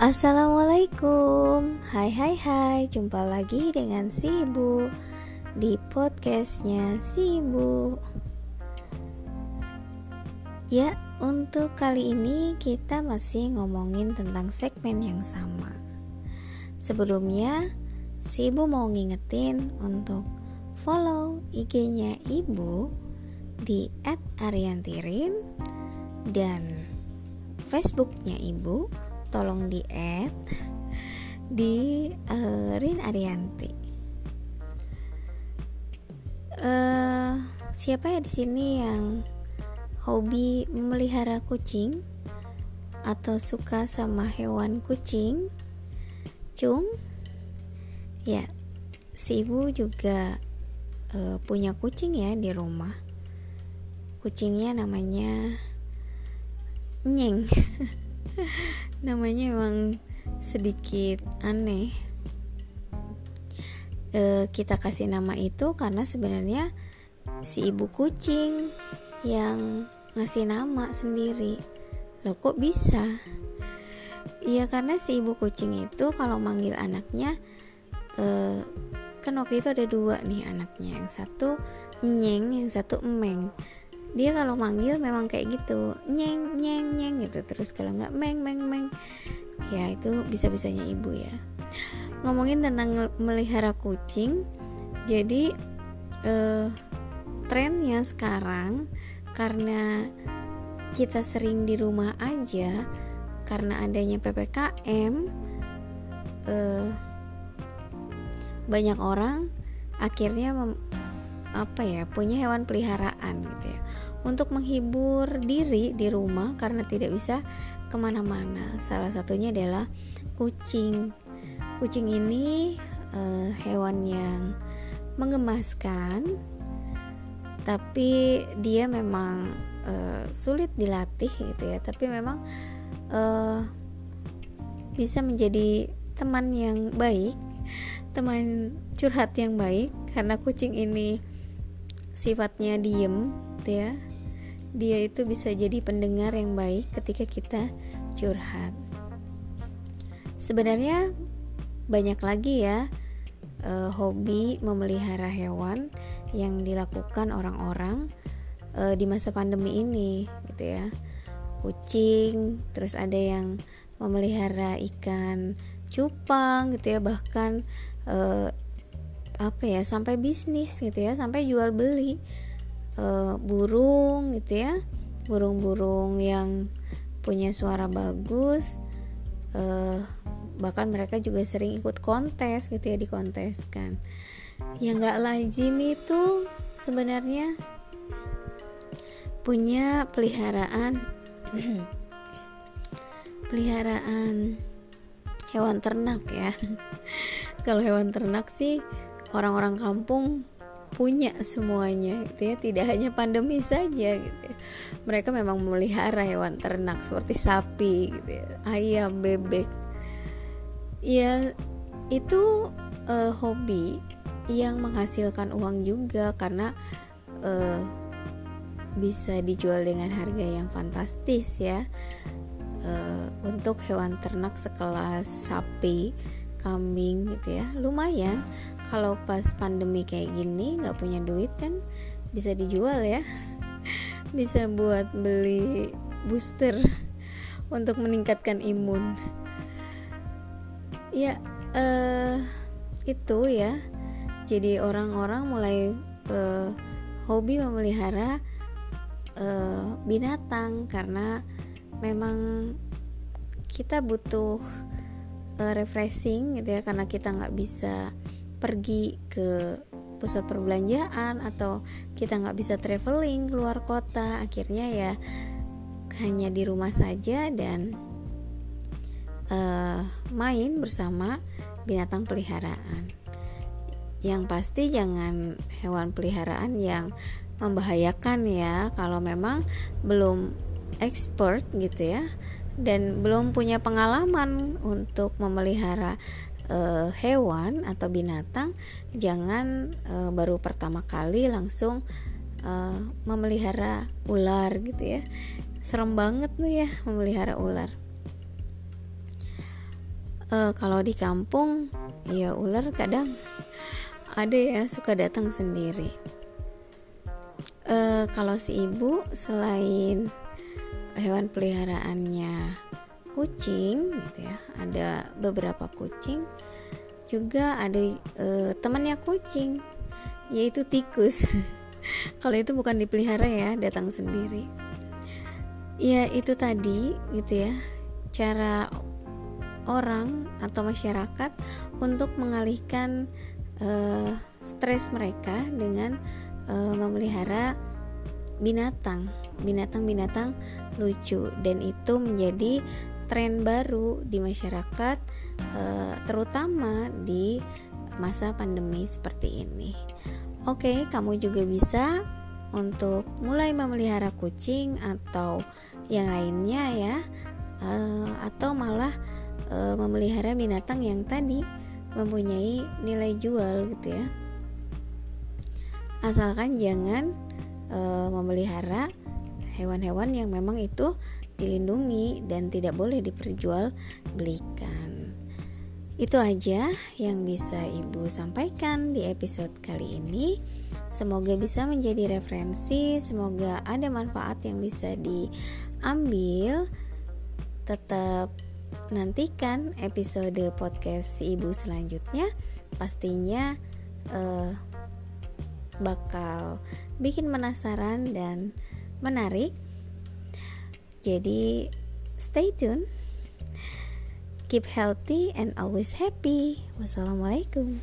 Assalamualaikum. Hai hai hai. Jumpa lagi dengan si ibu Di podcastnya si ibu Ya untuk kali ini kita masih ngomongin tentang segmen yang sama. Sebelumnya si ibu mau ngingetin untuk follow IG-nya ibu di @ariantirin dan Facebooknya ibu tolong di add di uh, Rin Arianti. Uh, siapa ya di sini yang hobi memelihara kucing atau suka sama hewan kucing? Cung? Ya, si ibu juga uh, punya kucing ya di rumah. Kucingnya namanya Nyeng. namanya emang sedikit aneh. E, kita kasih nama itu karena sebenarnya si ibu kucing yang ngasih nama sendiri. Lo kok bisa? Iya karena si ibu kucing itu kalau manggil anaknya eh, kan waktu itu ada dua nih anaknya. Yang satu nyeng yang satu emeng dia kalau manggil memang kayak gitu nyeng nyeng nyeng gitu. Terus kalau nggak meng meng meng. Ya itu bisa bisanya ibu ya. Ngomongin tentang melihara kucing jadi eh, trennya sekarang karena kita sering di rumah aja karena adanya ppkm eh, banyak orang akhirnya apa ya punya hewan peliharaan gitu ya. Untuk menghibur diri di rumah karena tidak bisa ke mana-mana. Salah satunya adalah kucing. Kucing ini uh, hewan yang mengemaskan tapi dia memang uh, sulit dilatih gitu ya. Tapi memang uh, bisa menjadi teman yang baik teman curhat yang baik karena kucing ini sifatnya diem gitu ya. Dia itu bisa jadi pendengar yang baik ketika kita curhat. Sebenarnya banyak lagi ya eh, hobi memelihara hewan yang dilakukan orang-orang eh, di masa pandemi ini gitu ya. Kucing terus ada yang memelihara ikan cupang gitu ya. Bahkan eh, apa ya sampai bisnis gitu ya sampai jual beli e, burung gitu ya burung-burung yang punya suara bagus e, bahkan mereka juga sering ikut kontes gitu ya dikonteskan. Yang nggak lazim itu sebenarnya punya peliharaan peliharaan hewan ternak ya. Kalau hewan ternak sih orang-orang kampung punya semuanya gitu ya. Tidak hanya pandemi saja gitu ya. mereka memang memelihara hewan ternak seperti sapi gitu ya, ayam bebek. Ya itu uh, hobi yang menghasilkan uang juga karena uh, bisa dijual dengan harga yang fantastis ya. Uh, untuk hewan ternak sekelas sapi kambing gitu ya lumayan kalau pas pandemi kayak gini nggak punya duit kan bisa dijual ya. Bisa buat beli booster untuk meningkatkan imun. Ya uh, itu ya. Jadi orang-orang mulai uh, hobi memelihara uh, binatang karena memang kita butuh uh, refreshing gitu ya karena kita nggak bisa pergi ke pusat perbelanjaan atau kita nggak bisa traveling keluar kota akhirnya ya hanya di rumah saja dan uh, main bersama binatang peliharaan. Yang pasti jangan hewan peliharaan yang membahayakan ya kalau memang belum expert gitu ya dan belum punya pengalaman untuk memelihara uh, hewan atau binatang, jangan uh, baru pertama kali langsung uh, memelihara ular gitu ya. Serem banget nih ya memelihara ular. uh, kalau di kampung ya ular kadang ada ya suka datang sendiri uh, kalau si ibu selain hewan peliharaannya kucing gitu ya. Ada beberapa kucing juga ada uh, temannya kucing yaitu tikus. Kalau itu bukan dipelihara ya datang sendiri. Ya itu tadi gitu ya cara orang atau masyarakat untuk mengalihkan uh, stres mereka dengan uh, memelihara binatang. Binatang-binatang lucu dan itu menjadi tren baru di masyarakat uh, terutama di masa pandemi seperti ini. Oke, kamu juga bisa untuk mulai memelihara kucing atau yang lainnya ya, uh, atau malah uh, memelihara binatang yang tadi mempunyai nilai jual gitu ya. Asalkan jangan memelihara hewan-hewan yang memang itu dilindungi dan tidak boleh diperjualbelikan. Itu aja yang bisa Ibu sampaikan di episode kali ini. Semoga bisa menjadi referensi, semoga ada manfaat yang bisa diambil. Tetap nantikan episode podcast Ibu selanjutnya. Pastinya uh, bakal bikin penasaran dan menarik. Jadi, stay tune. Keep healthy and always happy. Wassalamualaikum.